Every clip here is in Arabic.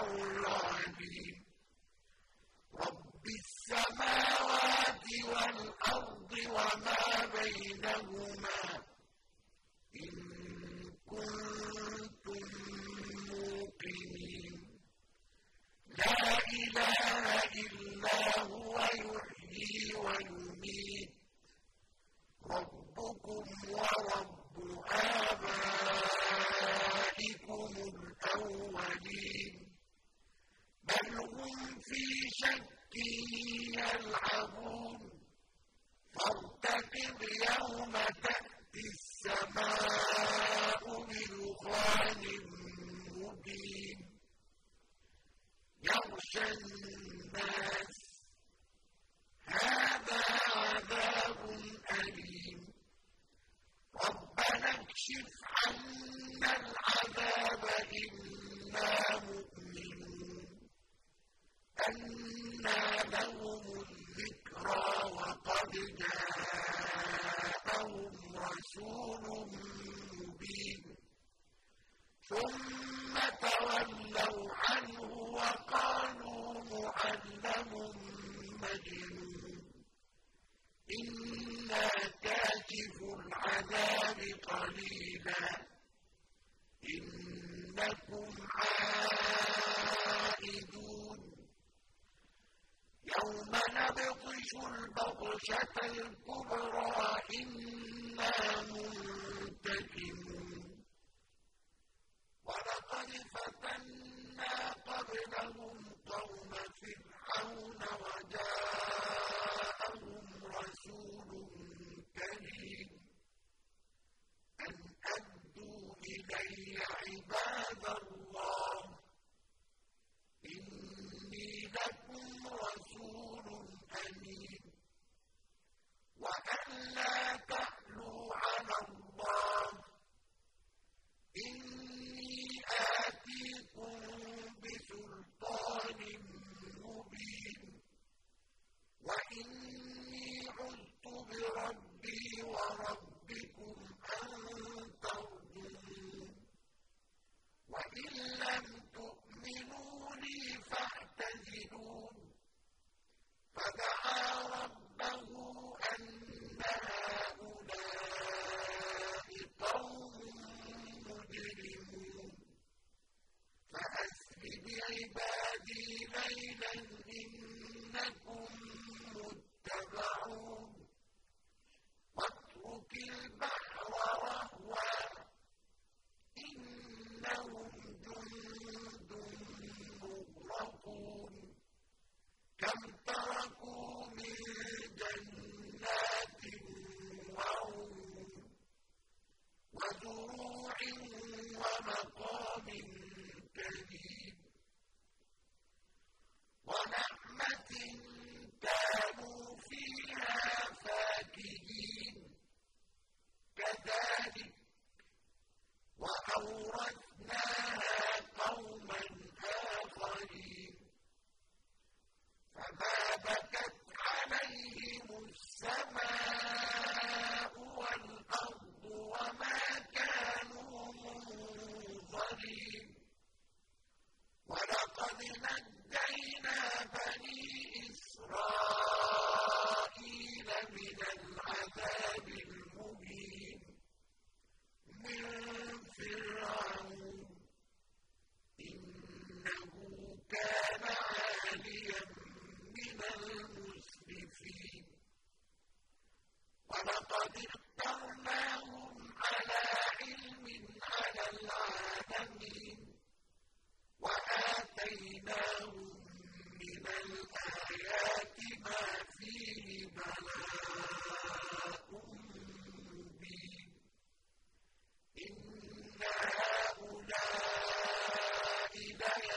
يوم يلعبون فارتقب يوم تأتي السماء بدخان مبين يغشى الناس جاءهم رسول مبين. ثم تولوا عنه وقالوا معلم مجنون. إنا كاشف العذاب قليلا. إنكم عائدون. يوم نبطش البصر الفحشة الكبرى إن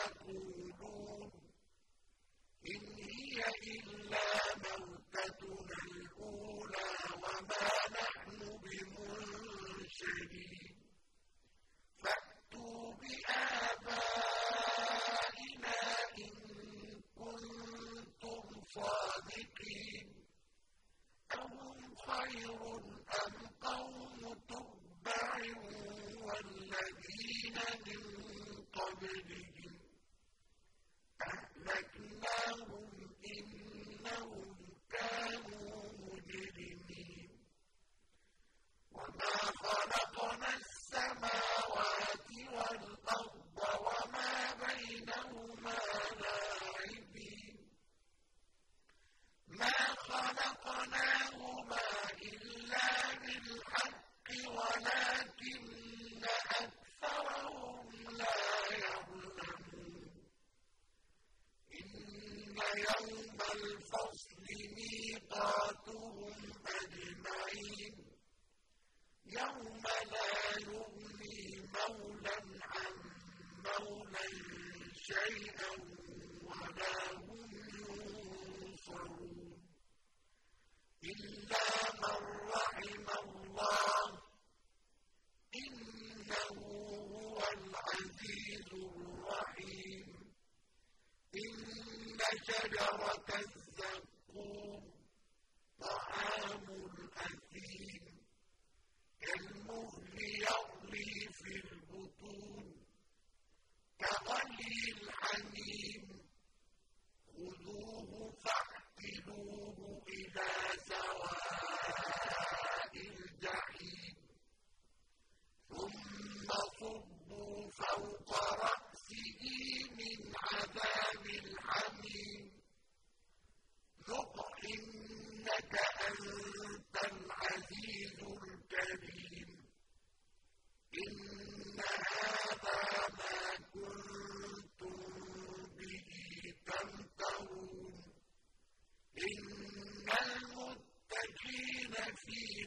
يقولون إن هي إلا موتتنا الأولى وما نحن بمنشرين. فأتوا بآبائنا إن كنتم صادقين. أهم خير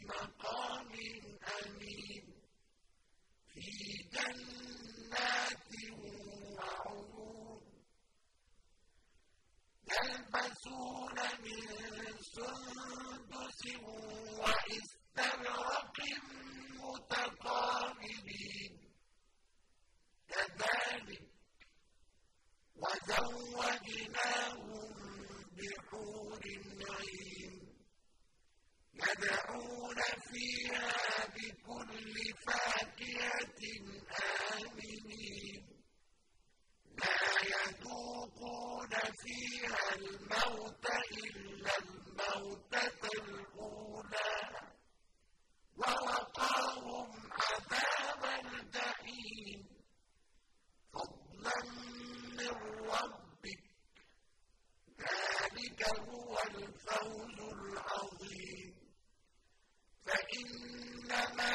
مَقَامٍ أَمِينٍ فِي جَنَّاتٍ وَعُيُونٍ. يَلْبَسُونَ مِن سُندُسٍ وَإِسْتَبْرَقٍ مُتَقَابِلِينَ. كَذَلِكَ وَزَوَّجْنَاهُم بِحُورٍ عِينٍ. فيها بكل فاكهة آمنين. لا يذوقون فيها الموت فإنما